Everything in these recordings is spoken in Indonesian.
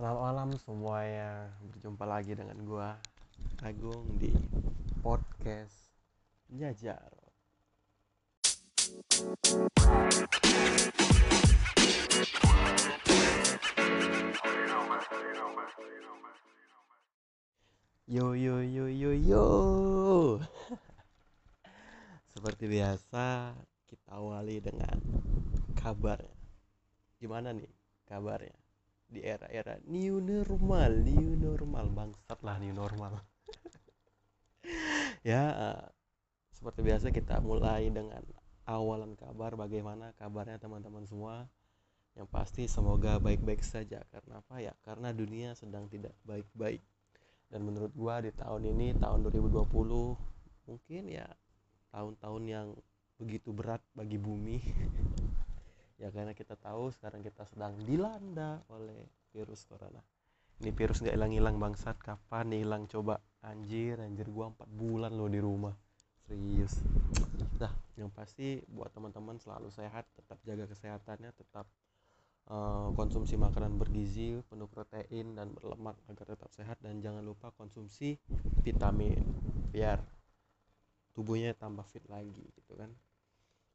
Selamat malam semuanya. Berjumpa lagi dengan gua Agung di podcast Jajar. Yo yo yo yo yo. Seperti biasa kita awali dengan kabarnya. Gimana nih kabarnya di era-era new normal new normal bangsat lah new normal. Ya eh, seperti biasa kita mulai dengan awalan kabar bagaimana kabarnya teman-teman semua. Yang pasti semoga baik-baik saja karena apa ya? Karena dunia sedang tidak baik-baik. Dan menurut gua di tahun ini tahun 2020 mungkin ya tahun-tahun yang begitu berat bagi bumi ya karena kita tahu sekarang kita sedang dilanda oleh virus corona. Ini virus nggak hilang-hilang bangsat. Kapan nih hilang? Coba. Anjir anjir. Gua empat bulan loh di rumah. Serius. Nah yang pasti buat teman-teman selalu sehat tetap jaga kesehatannya tetap uh, konsumsi makanan bergizi penuh protein dan berlemak agar tetap sehat. Dan jangan lupa konsumsi vitamin biar tubuhnya tambah fit lagi gitu kan.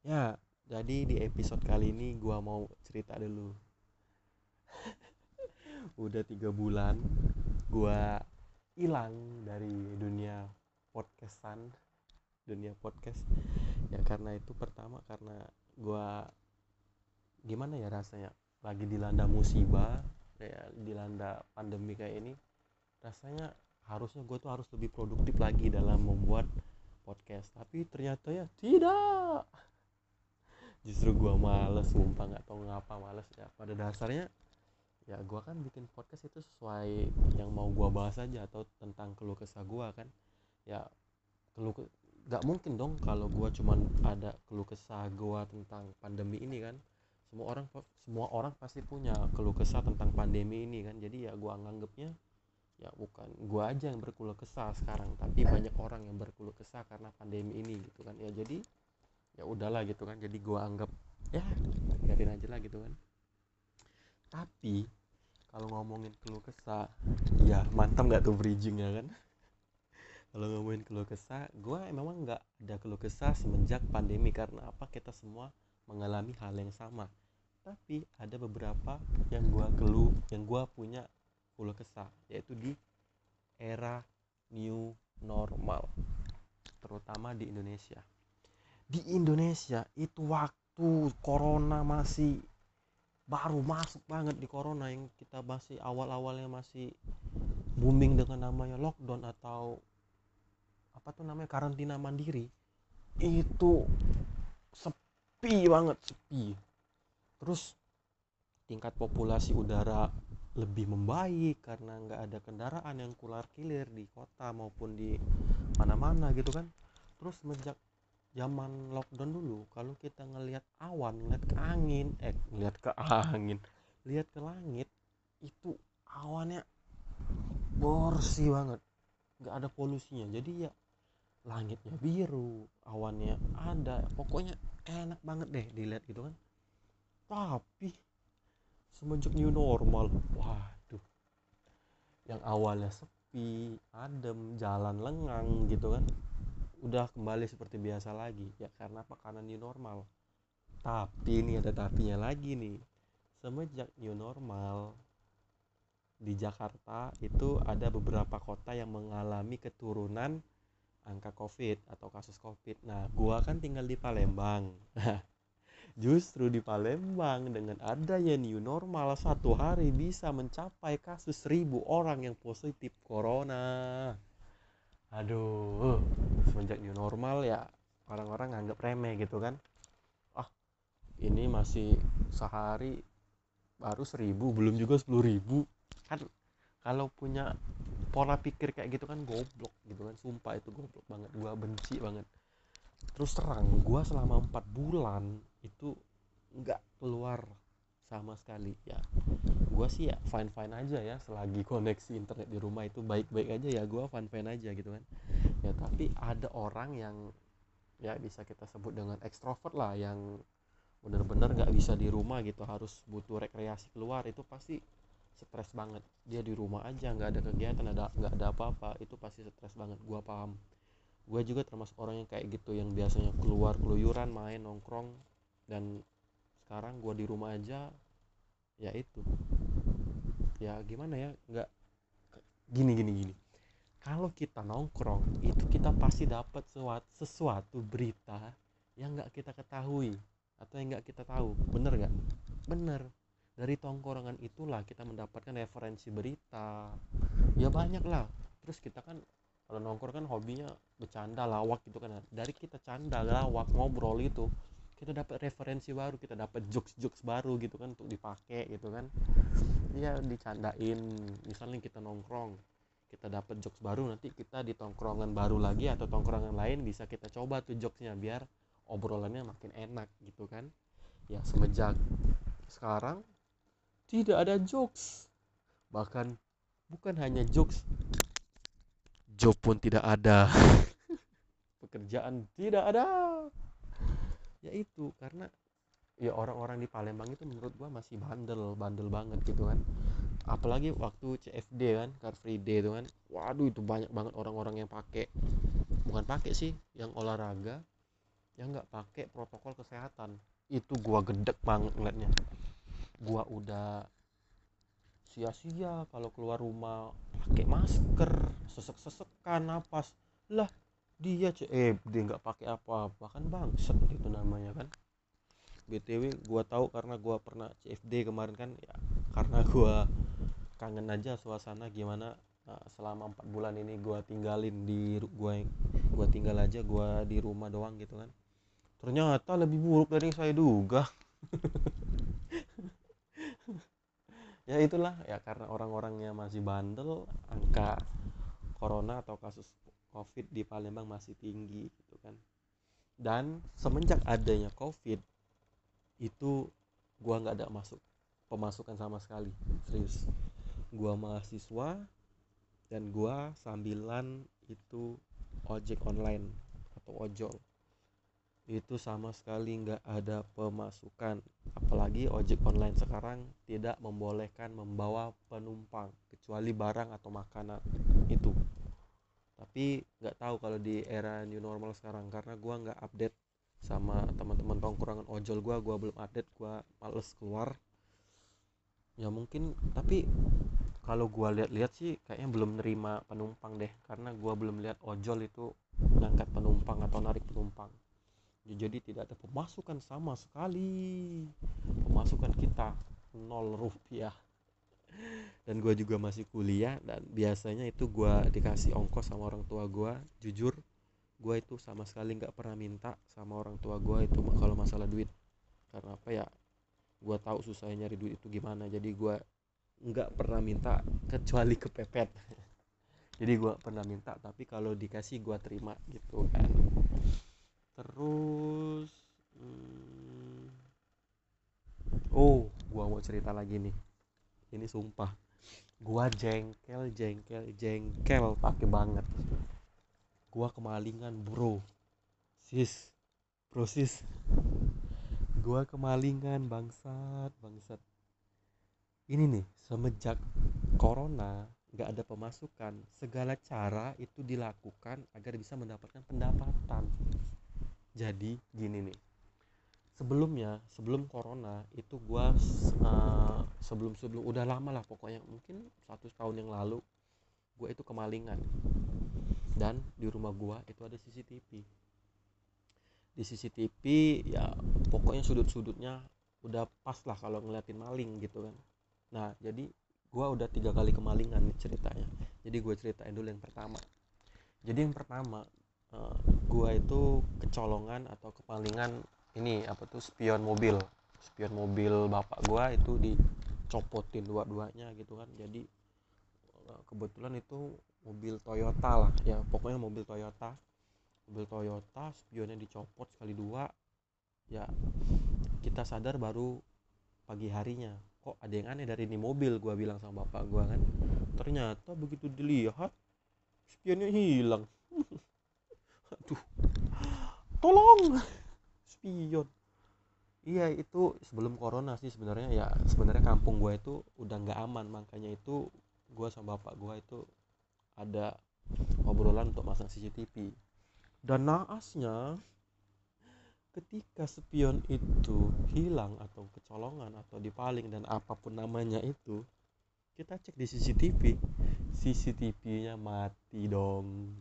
Ya jadi di episode kali ini gua mau cerita dulu. Udah tiga bulan gua hilang dari dunia podcastan. Dunia podcast. Ya karena itu pertama karena gua gimana ya rasanya? Lagi dilanda musibah ya dilanda pandemi kayak ini. Rasanya harusnya gue tuh harus lebih produktif lagi dalam membuat podcast. Tapi ternyata ya tidak justru gua males sumpah nggak tahu ngapa males. Ya pada dasarnya ya gua kan bikin podcast itu sesuai yang mau gua bahas aja atau tentang keluh kesah gua kan. Ya keluh nggak mungkin dong kalau gua cuman ada keluh kesah gua tentang pandemi ini kan. Semua orang semua orang pasti punya keluh kesah tentang pandemi ini kan. Jadi ya gua nganggepnya ya bukan gua aja yang berkeluh kesah sekarang tapi banyak orang yang berkeluh kesah karena pandemi ini gitu kan. Ya jadi ya udahlah gitu kan. Jadi gua anggap ya biarin aja lah gitu kan. Tapi kalau ngomongin keluh kesah ya mantap nggak tuh bridging ya kan? Kalau ngomongin keluh kesah gua memang nggak ada keluh kesah semenjak pandemi karena apa? Kita semua mengalami hal yang sama. Tapi ada beberapa yang gua keluh yang gua punya keluh kesah yaitu di era new normal terutama di Indonesia di Indonesia itu waktu corona masih baru masuk banget di corona yang kita masih awal-awalnya masih booming dengan namanya lockdown atau apa tuh namanya karantina mandiri itu sepi banget sepi. Terus tingkat populasi udara lebih membaik karena nggak ada kendaraan yang kular kilir di kota maupun di mana-mana gitu kan. Terus semenjak zaman lockdown dulu kalau kita ngelihat awan ngeliat ke angin eh ngeliat ke angin lihat ke langit itu awannya bersih banget. Nggak ada polusinya. Jadi ya langitnya biru awannya ada. Pokoknya enak banget deh dilihat gitu kan. Tapi semenjak new normal waduh yang awalnya sepi adem jalan lengang gitu kan udah kembali seperti biasa lagi ya karena karena new normal. Tapi ini ada tapinya lagi nih. Semenjak new normal di Jakarta itu ada beberapa kota yang mengalami keturunan angka covid atau kasus covid. Nah gua kan tinggal di Palembang. Justru di Palembang dengan adanya new normal satu hari bisa mencapai kasus seribu orang yang positif corona aduh. Semenjak new normal ya orang-orang nganggap remeh gitu kan. Ah ini masih sehari baru seribu belum juga sepuluh ribu. Kan kalau punya pola pikir kayak gitu kan goblok gitu kan. Sumpah itu goblok banget gua benci banget. Terus terang gua selama empat bulan itu nggak keluar sama sekali ya gue sih ya fine fine aja ya selagi koneksi internet di rumah itu baik baik aja ya gue fine fine aja gitu kan. Ya tapi ada orang yang ya bisa kita sebut dengan ekstrovert lah yang bener-bener nggak bisa di rumah gitu harus butuh rekreasi keluar itu pasti stres banget. Dia di rumah aja nggak ada kegiatan ada nggak ada apa-apa itu pasti stres banget gua paham. Gue juga termasuk orang yang kayak gitu yang biasanya keluar keluyuran main nongkrong dan sekarang gua di rumah aja ya itu. Ya gimana ya nggak gini gini gini. Kalau kita nongkrong itu kita pasti dapat sesuatu, sesuatu berita yang nggak kita ketahui atau yang nggak kita tahu. Bener nggak? Bener. Dari tongkrongan itulah kita mendapatkan referensi berita. Ya banyak lah terus kita kan kalau nongkrong kan hobinya bercanda lawak gitu kan. Dari kita canda lawak ngobrol itu kita dapat referensi baru kita dapat jokes jokes baru gitu kan untuk dipakai gitu kan. Ya dicandain. Misalnya kita nongkrong kita dapat jokes baru nanti kita di tongkrongan baru lagi atau tongkrongan lain bisa kita coba tuh jokesnya biar obrolannya makin enak gitu kan. Ya semenjak sekarang tidak ada jokes. Bahkan bukan hanya jokes job pun tidak ada. Pekerjaan tidak ada ya itu karena ya orang-orang di Palembang itu menurut gua masih bandel bandel banget gitu kan. Apalagi waktu CFD kan Car Free Day itu kan. Waduh itu banyak banget orang-orang yang pakai. Bukan pakai sih yang olahraga yang nggak pakai protokol kesehatan. Itu gua gedek banget ngeliatnya. Gua udah sia-sia kalau keluar rumah pakai masker sesek-sesekan napas. Lah dia CFD nggak pakai apa-apa. Kan bangsat itu namanya kan. Btw gua tahu karena gua pernah CFD kemarin kan. Ya karena gua kangen aja suasana gimana nah, selama empat bulan ini gua tinggalin di gua gua tinggal aja gua di rumah doang gitu kan. Ternyata lebih buruk dari yang saya duga. Ya itulah. Ya karena orang-orangnya masih bandel angka corona atau kasus covid di Palembang masih tinggi gitu kan. Dan semenjak adanya covid itu gua nggak ada masuk pemasukan sama sekali serius. Gua mahasiswa dan gua sambilan itu ojek online atau ojol. Itu sama sekali nggak ada pemasukan apalagi ojek online sekarang tidak membolehkan membawa penumpang kecuali barang atau makanan tapi nggak tahu kalau di era new normal sekarang karena gua nggak update sama teman-teman tongkrongan ojol gua gua belum update gua males keluar. Ya mungkin tapi kalau gua lihat-lihat sih kayaknya belum nerima penumpang deh karena gua belum lihat ojol itu ngangkat penumpang atau narik penumpang. Ya, jadi tidak ada pemasukan sama sekali. Pemasukan kita nol rupiah dan gue juga masih kuliah dan biasanya itu gue dikasih ongkos sama orang tua gue jujur gue itu sama sekali nggak pernah minta sama orang tua gue itu kalau masalah duit. Karena apa ya gue tahu susahnya nyari duit itu gimana. Jadi gue nggak pernah minta kecuali kepepet jadi gue pernah minta tapi kalau dikasih gue terima gitu kan. Terus hmm, oh gue mau cerita lagi nih ini sumpah. Gue jengkel jengkel jengkel. Pakai banget. Gua kemalingan bro. Sis. Bro sis. Gua kemalingan bangsat bangsat. Ini nih semenjak corona nggak ada pemasukan. Segala cara itu dilakukan agar bisa mendapatkan pendapatan. Jadi gini nih sebelumnya sebelum corona itu gua uh, sebelum sebelum udah lama lah pokoknya mungkin satu tahun yang lalu gua itu kemalingan dan di rumah gua itu ada CCTV di CCTV ya pokoknya sudut-sudutnya udah pas lah kalau ngeliatin maling gitu kan. Nah jadi gua udah tiga kali kemalingan nih ceritanya. Jadi gue ceritain dulu yang pertama. Jadi yang pertama uh, gua itu kecolongan atau kemalingan ini apa tuh? Spion mobil. Spion mobil bapak gua itu dicopotin dua-duanya gitu kan. Jadi eh, kebetulan itu mobil Toyota lah. Ya pokoknya mobil Toyota. Mobil Toyota spionnya dicopot sekali dua. Ya kita sadar baru pagi harinya. Kok ada yang aneh dari ini mobil? Gua bilang sama bapak gua kan. Ternyata begitu dilihat spionnya hilang. Aduh. Tolong spion iya itu sebelum corona sih sebenarnya ya sebenarnya kampung gue itu udah nggak aman. Makanya itu gue sama bapak gue itu ada obrolan untuk masang CCTV dan naasnya ketika spion itu hilang atau kecolongan atau dipaling dan apa pun namanya itu kita cek di CCTV CCTV-nya mati dong.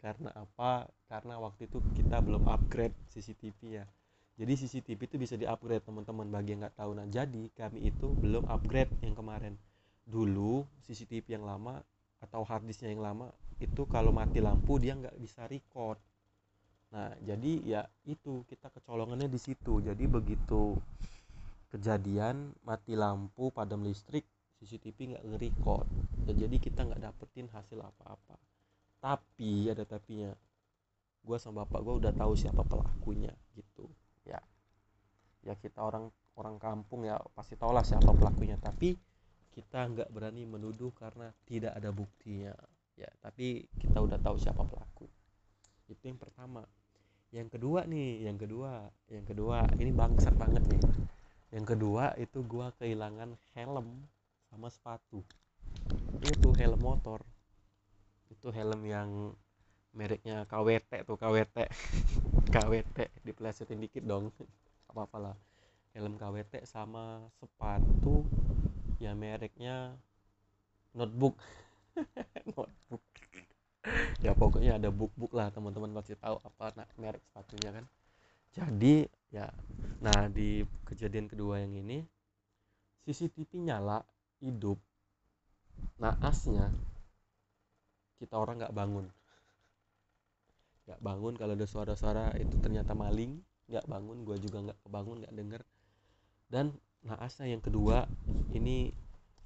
Karena apa? Karena waktu itu kita belum upgrade CCTV ya jadi CCTV itu bisa di upgrade teman-teman. Bagi yang nggak tahu nah jadi kami itu belum upgrade yang kemarin. Dulu CCTV yang lama atau harddisknya yang lama itu kalau mati lampu dia nggak bisa record. Nah jadi ya itu kita kecolongannya di situ. Jadi begitu kejadian mati lampu padam listrik CCTV nggak nge-record. Ya, jadi kita nggak dapetin hasil apa-apa. Tapi ada tapinya. Gue sama bapak gue udah tahu siapa pelakunya gitu ya. Ya kita orang orang kampung ya pasti tau lah siapa pelakunya. Tapi kita nggak berani menuduh karena tidak ada buktinya. Ya tapi kita udah tahu siapa pelaku. Itu yang pertama. Yang kedua nih yang kedua yang kedua. Ini bangsat banget nih. Yang kedua itu gua kehilangan helm sama sepatu. Itu helm motor. Itu helm yang mereknya KWT tuh KWT KWT dipelesetin dikit dong. Apa apalah helm KWT sama sepatu ya mereknya notebook. Notebook. Ya pokoknya ada book book lah teman-teman pasti tahu apa nah, merek sepatunya kan. Jadi ya nah di kejadian kedua yang ini CCTV nyala hidup. Naasnya kita orang nggak bangun nggak bangun kalau ada suara-suara itu ternyata maling. Nggak bangun gue juga nggak kebangun nggak denger. Dan naasnya yang kedua ini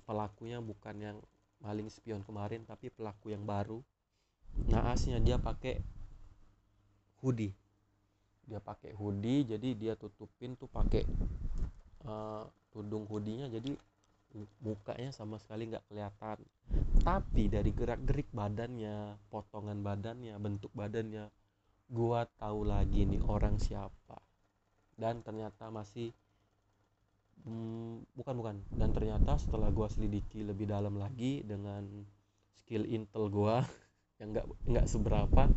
pelakunya bukan yang maling spion kemarin tapi pelaku yang baru. Naasnya dia pakai hoodie. Dia pakai hoodie jadi dia tutupin tuh pakai uh, tudung hoodie-nya. Jadi mukanya sama sekali nggak kelihatan. Tapi dari gerak gerik badannya potongan badannya bentuk badannya gua tahu lagi nih orang siapa. Dan ternyata masih hmm, bukan bukan. Dan ternyata setelah gua selidiki lebih dalam lagi dengan skill intel gua yang nggak nggak seberapa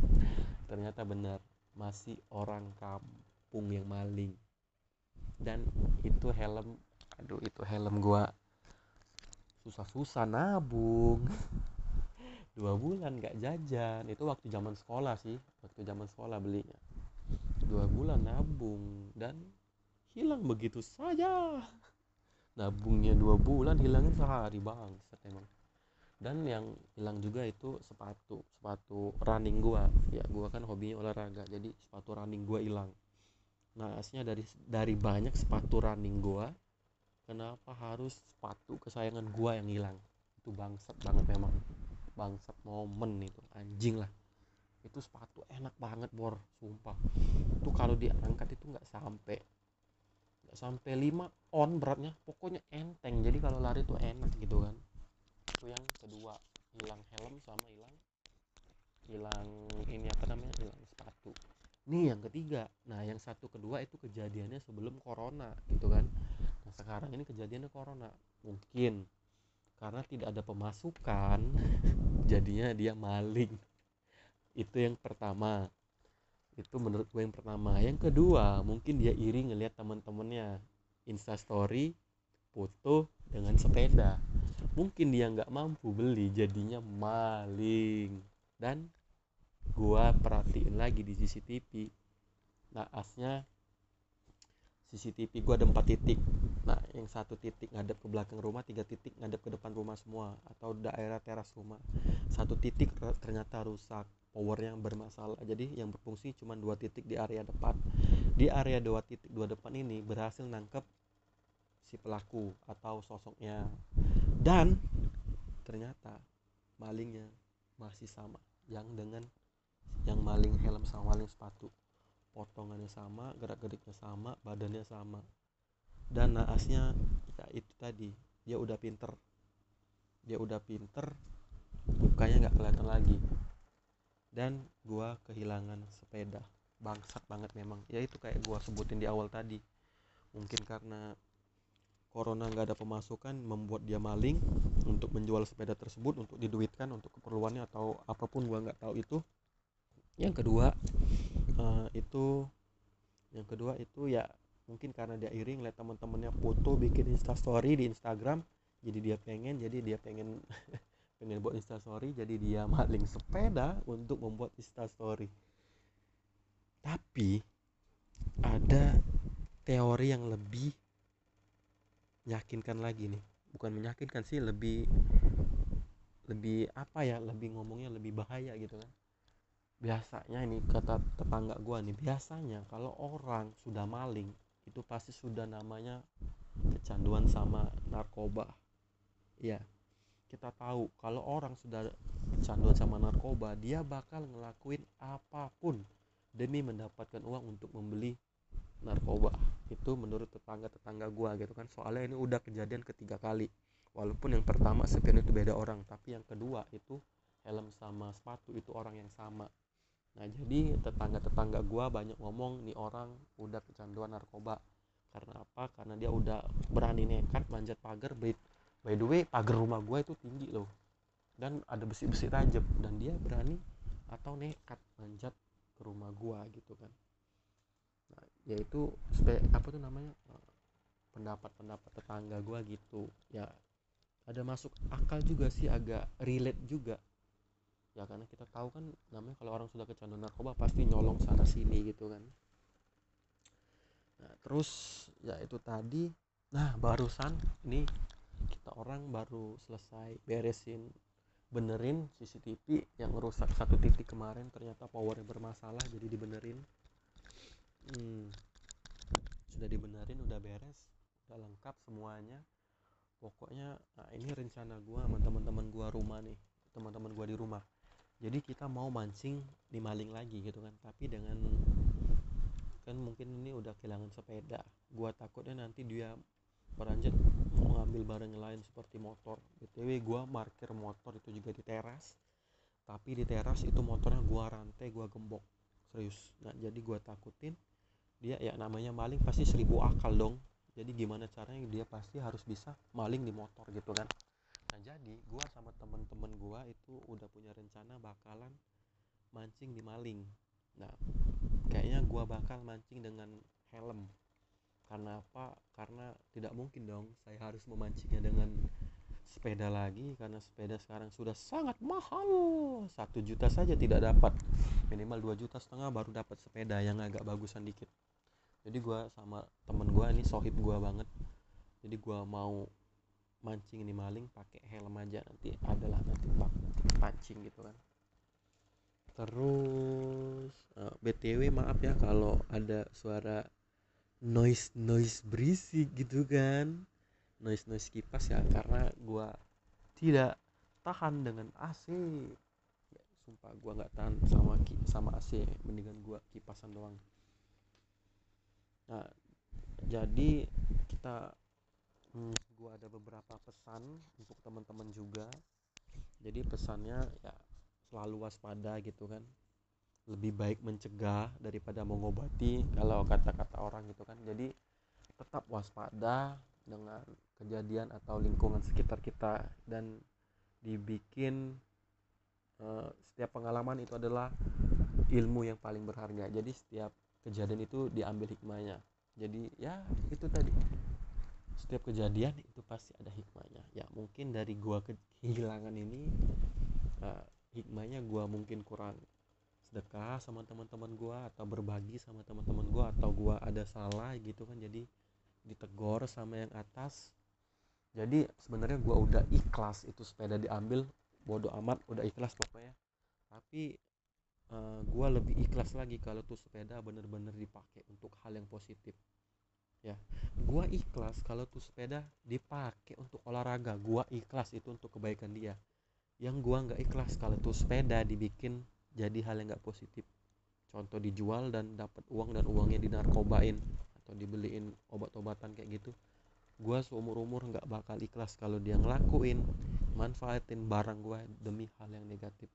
ternyata benar masih orang kampung yang maling. Dan itu helm aduh itu helm gua susah-susah nabung. Dua bulan nggak jajan. Itu waktu zaman sekolah sih. Waktu zaman sekolah belinya. Dua bulan nabung dan hilang begitu saja. Nabungnya dua bulan hilangnya sehari bang emang. Dan yang hilang juga itu sepatu. Sepatu running gua. Ya gua kan hobinya olahraga jadi sepatu running gua hilang. Nah aslinya dari dari banyak sepatu running gua kenapa harus sepatu kesayangan gua yang hilang? Itu bangsat banget memang. Bangsat momen itu anjing lah. Itu sepatu enak banget bor. Sumpah. Itu kalau diangkat itu nggak sampai nggak sampai 5 on beratnya. Pokoknya enteng. Jadi kalau lari tuh enak gitu kan. Itu yang kedua. Hilang helm sama hilang hilang ini apa namanya? Hilang sepatu. Nih yang ketiga. Nah yang satu kedua itu kejadiannya sebelum corona gitu kan nah sekarang ini kejadiannya corona. Mungkin karena tidak ada pemasukan jadinya dia maling. Itu yang pertama. Itu menurut gue yang pertama. Yang kedua mungkin dia iri ngelihat teman-temannya instastory foto dengan sepeda. Mungkin dia nggak mampu beli jadinya maling. Dan gua perhatiin lagi di CCTV naasnya CCTV gua ada empat titik nah yang satu titik ngadep ke belakang rumah tiga titik ngadep ke depan rumah semua atau daerah teras rumah. Satu titik ternyata rusak powernya bermasalah. Jadi yang berfungsi cuma dua titik di area depan. Di area dua titik dua depan ini berhasil nangkep si pelaku atau sosoknya. Dan ternyata malingnya masih sama yang dengan yang maling helm sama maling sepatu. Potongannya sama gerak-geriknya sama badannya sama dan naasnya ya itu tadi. Dia udah pinter. Dia udah pinter mukanya nggak kelihatan lagi. Dan gua kehilangan sepeda. Bangsat banget memang. Ya itu kayak gua sebutin di awal tadi. Mungkin karena corona nggak ada pemasukan membuat dia maling untuk menjual sepeda tersebut untuk diduitkan untuk keperluannya atau apa pun gua nggak tahu itu. Yang kedua? Uh, itu yang kedua itu ya mungkin karena dia iri ngeliat teman-temannya foto bikin instastory di Instagram jadi dia pengen jadi dia pengen pengen buat instastory jadi dia maling sepeda untuk membuat instastory tapi ada teori yang lebih meyakinkan lagi nih. Bukan meyakinkan sih lebih lebih apa ya lebih ngomongnya lebih bahaya gitu kan. Biasanya ini kata tetangga gua nih biasanya kalau orang sudah maling itu pasti sudah namanya kecanduan sama narkoba. Ya kita tahu kalau orang sudah kecanduan sama narkoba dia bakal ngelakuin apa pun demi mendapatkan uang untuk membeli narkoba. Itu menurut tetangga-tetangga gua gitu kan. Soalnya ini udah kejadian ketiga kali. Walaupun yang pertama sepion itu beda orang. Tapi yang kedua itu helm sama sepatu itu orang yang sama nah jadi tetangga-tetangga gua banyak ngomong nih orang udah kecanduan narkoba. Karena apa? Karena dia udah berani nekat manjat pagar by, the way pagar rumah gua itu tinggi loh. Dan ada besi-besi tajam dan dia berani atau nekat manjat ke rumah gua gitu kan. Nah yaitu apa tuh namanya pendapat-pendapat tetangga gua gitu. Ya ada masuk akal juga sih agak relate juga ya karena kita tahu kan namanya kalau orang sudah kecanduan narkoba pasti nyolong sana sini gitu kan. Nah terus ya itu tadi. Nah barusan ini kita orang baru selesai beresin benerin CCTV yang rusak satu titik kemarin ternyata powernya bermasalah jadi dibenerin. Hmm, sudah dibenerin udah beres udah lengkap semuanya. Pokoknya nah ini rencana gua sama teman-teman gua rumah nih teman-teman gua di rumah jadi kita mau mancing di maling lagi gitu kan. Tapi dengan kan mungkin ini udah kehilangan sepeda. Gua takutnya nanti dia beranjak mau ngambil barang lain seperti motor. Btw gua parkir motor itu juga di teras. Tapi di teras itu motornya gua rantai gua gembok. Serius nah jadi gua takutin. Dia ya namanya maling pasti seribu akal dong. Jadi gimana caranya dia pasti harus bisa maling di motor gitu kan nah jadi gua sama temen-temen gua itu udah punya rencana bakalan mancing di maling. Nah kayaknya gua bakal mancing dengan helm. Karena apa? Karena tidak mungkin dong saya harus memancingnya dengan sepeda lagi karena sepeda sekarang sudah sangat mahal. Satu juta saja tidak dapat. Minimal dua juta setengah baru dapat sepeda yang agak bagusan dikit. Jadi gua sama temen gua ini sohib gua banget. Jadi gua mau mancing ini maling pakai helm aja nanti adalah nanti pak pancing gitu kan. Terus uh, btw maaf ya kalau ada suara noise noise berisik gitu kan. Noise noise kipas ya karena gua tidak tahan dengan AC ya, sumpah gua nggak tahan sama sama AC mendingan gua kipasan doang. Nah jadi kita hmm, ada beberapa pesan untuk teman-teman juga. Jadi pesannya ya selalu waspada gitu kan. Lebih baik mencegah daripada mengobati kalau kata-kata orang gitu kan. Jadi tetap waspada dengan kejadian atau lingkungan sekitar kita dan dibikin uh, setiap pengalaman itu adalah ilmu yang paling berharga. Jadi setiap kejadian itu diambil hikmahnya. Jadi ya itu tadi setiap kejadian itu pasti ada hikmahnya. Ya mungkin dari gua kehilangan ini uh, hikmahnya gua mungkin kurang sedekah sama teman-teman gua atau berbagi sama teman-teman gua atau gua ada salah gitu kan. Jadi ditegor sama yang atas. Jadi sebenarnya gua udah ikhlas itu sepeda diambil. Bodoh amat udah ikhlas pokoknya. Tapi uh, gua lebih ikhlas lagi kalau tuh sepeda bener-bener dipakai untuk hal yang positif ya. Gua ikhlas kalau tuh sepeda dipakai untuk olahraga. Gua ikhlas itu untuk kebaikan dia. Yang gua nggak ikhlas kalau tuh sepeda dibikin jadi hal yang nggak positif. Contoh dijual dan dapat uang dan uangnya dinarkobain atau dibeliin obat-obatan kayak gitu. Gua seumur umur nggak bakal ikhlas kalau dia ngelakuin manfaatin barang gua demi hal yang negatif.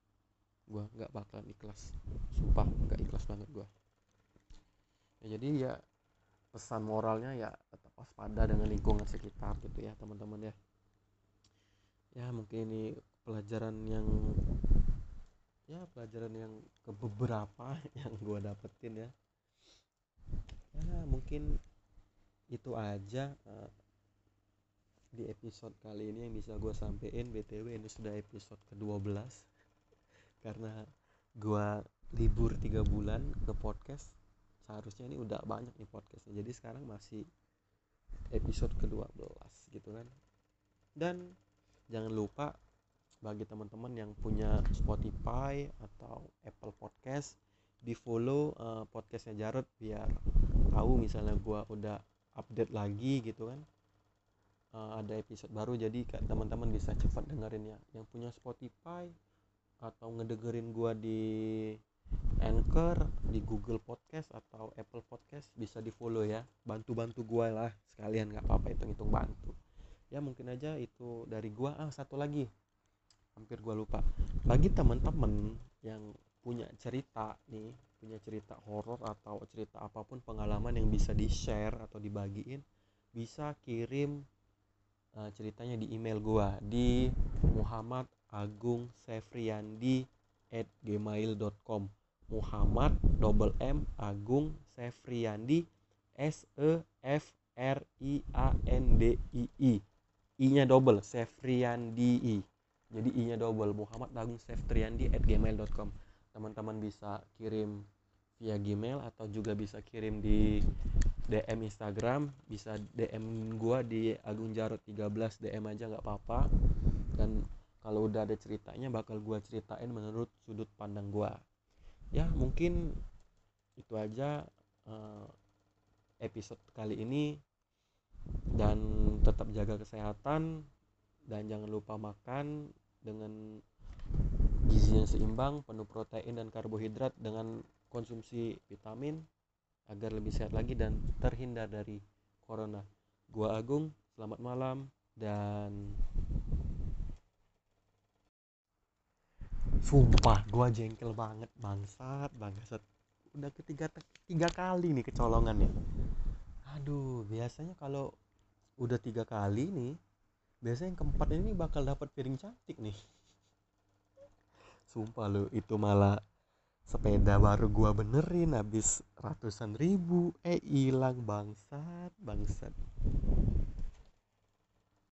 Gua nggak bakal ikhlas. Sumpah nggak ikhlas banget gua. Ya, jadi ya pesan moralnya ya tetap waspada dengan lingkungan sekitar gitu ya teman-teman ya. Ya mungkin ini pelajaran yang ya pelajaran yang ke beberapa yang gue dapetin ya. Ya mungkin itu aja uh, di episode kali ini yang bisa gue sampein. Btw ini sudah episode ke-12 karena gue libur tiga bulan ke podcast seharusnya ini udah banyak nih podcastnya. Jadi sekarang masih episode ke-12 gitu kan. Dan jangan lupa bagi teman-teman yang punya Spotify atau Apple Podcast di follow uh, podcastnya Jarod biar tahu misalnya gua udah update lagi gitu kan. Uh, ada episode baru. Jadi teman-teman bisa cepat dengerin ya. Yang punya Spotify atau ngedengerin gua di Anchor di Google Podcast atau Apple Podcast bisa di follow ya. Bantu-bantu gua lah sekalian nggak apa-apa hitung-hitung bantu. Ya mungkin aja itu dari gua. Ah satu lagi. Hampir gua lupa. Bagi teman-teman yang punya cerita nih punya cerita horor atau cerita apa pun pengalaman yang bisa di share atau dibagiin bisa kirim uh, ceritanya di email gua di Muhammad Agung Sefriandi at gmail.com Muhammad double M Agung Sefriandi S E F R I A N D I I I-nya double, Sefriandi. Jadi I-nya double, Muhammad Agung Sefriandi at gmail.com. Teman-teman bisa kirim via Gmail atau juga bisa kirim di DM Instagram, bisa DM gua di Agung Jarot 13 DM aja nggak apa-apa. Dan kalau udah ada ceritanya bakal gua ceritain menurut sudut pandang gua. Ya, mungkin itu aja uh, episode kali ini. Dan tetap jaga kesehatan dan jangan lupa makan dengan gizi yang seimbang penuh protein dan karbohidrat dengan konsumsi vitamin agar lebih sehat lagi dan terhindar dari corona. Gua Agung selamat malam dan sumpah. Gua jengkel banget bangsat bangsat. Udah ketiga tiga kali nih kecolongan ya. Aduh biasanya kalau udah tiga kali nih biasanya yang keempat ini bakal dapat piring cantik nih. Sumpah lo itu malah sepeda baru gua benerin habis ratusan ribu. Eh hilang bangsat bangsat